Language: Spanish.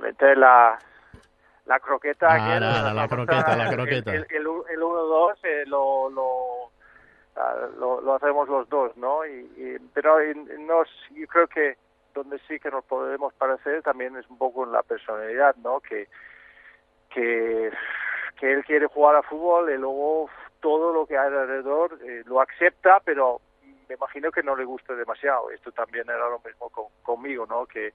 meter la, la croqueta. Ah, la, la, croqueta, la croqueta. El, el, 1-2 eh, lo, lo, ah, lo, lo, hacemos los dos, ¿no? Y, y pero no, yo creo que donde sí que nos podemos parecer también es un poco en la personalidad, ¿no? Que, que, que él quiere jugar a fútbol y luego todo lo que hay alrededor eh, lo acepta, pero me imagino que no le gusta demasiado. Esto también era lo mismo con conmigo, ¿no? Que